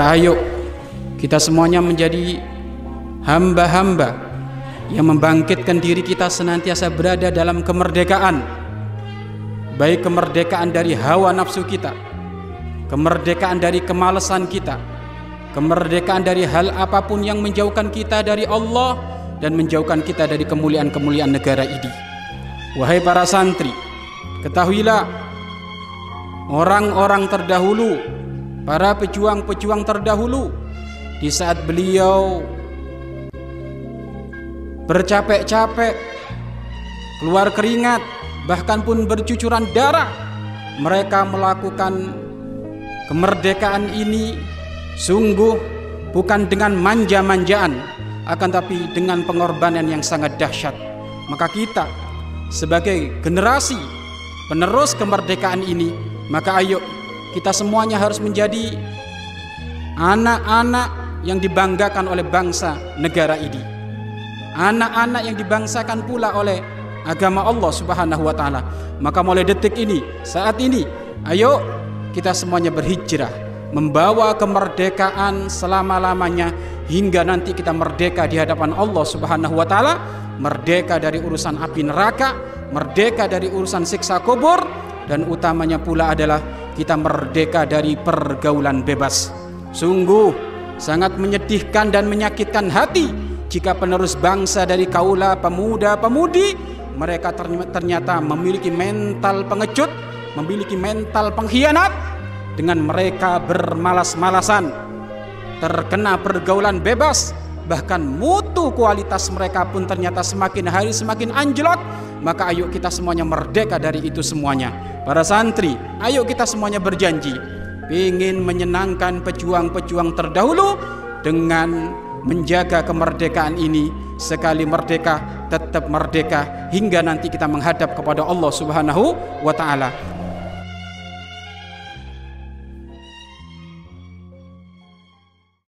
Ayo kita semuanya menjadi hamba-hamba yang membangkitkan diri kita senantiasa berada dalam kemerdekaan. Baik kemerdekaan dari hawa nafsu kita, kemerdekaan dari kemalasan kita, kemerdekaan dari hal apa pun yang menjauhkan kita dari Allah dan menjauhkan kita dari kemuliaan-kemuliaan negara ini. Wahai para santri, ketahuilah orang-orang terdahulu para pejuang-pejuang terdahulu di saat beliau bercapek-capek keluar keringat bahkan pun bercucuran darah mereka melakukan kemerdekaan ini sungguh bukan dengan manja-manjaan akan tapi dengan pengorbanan yang sangat dahsyat. Maka kita sebagai generasi penerus kemerdekaan ini maka ayo kita semuanya harus menjadi anak-anak yang dibanggakan oleh bangsa negara ini. Anak-anak yang dibangsakan pula oleh agama Allah Subhanahu wa taala. Maka mulai detik ini, saat ini, ayo kita semuanya berhijrah membawa kemerdekaan selama-lamanya hingga nanti kita merdeka di hadapan Allah Subhanahu wa taala, merdeka dari urusan api neraka, merdeka dari urusan siksa kubur dan utamanya pula adalah kita merdeka dari pergaulan bebas. Sungguh sangat menyedihkan dan menyakitkan hati jika penerus bangsa dari kaula pemuda-pemudi mereka ternyata memiliki mental pengecut, memiliki mental pengkhianat dengan mereka bermalas-malasan terkena pergaulan bebas bahkan mutu kualitas mereka pun ternyata semakin hari semakin anjlok. Maka ayo kita semuanya merdeka dari itu semuanya. Para santri ayo kita semuanya berjanji. Ingin menyenangkan pejuang-pejuang terdahulu dengan menjaga kemerdekaan ini. Sekali merdeka tetap merdeka. Hingga nanti kita menghadap kepada Allah Subhanahu wa taala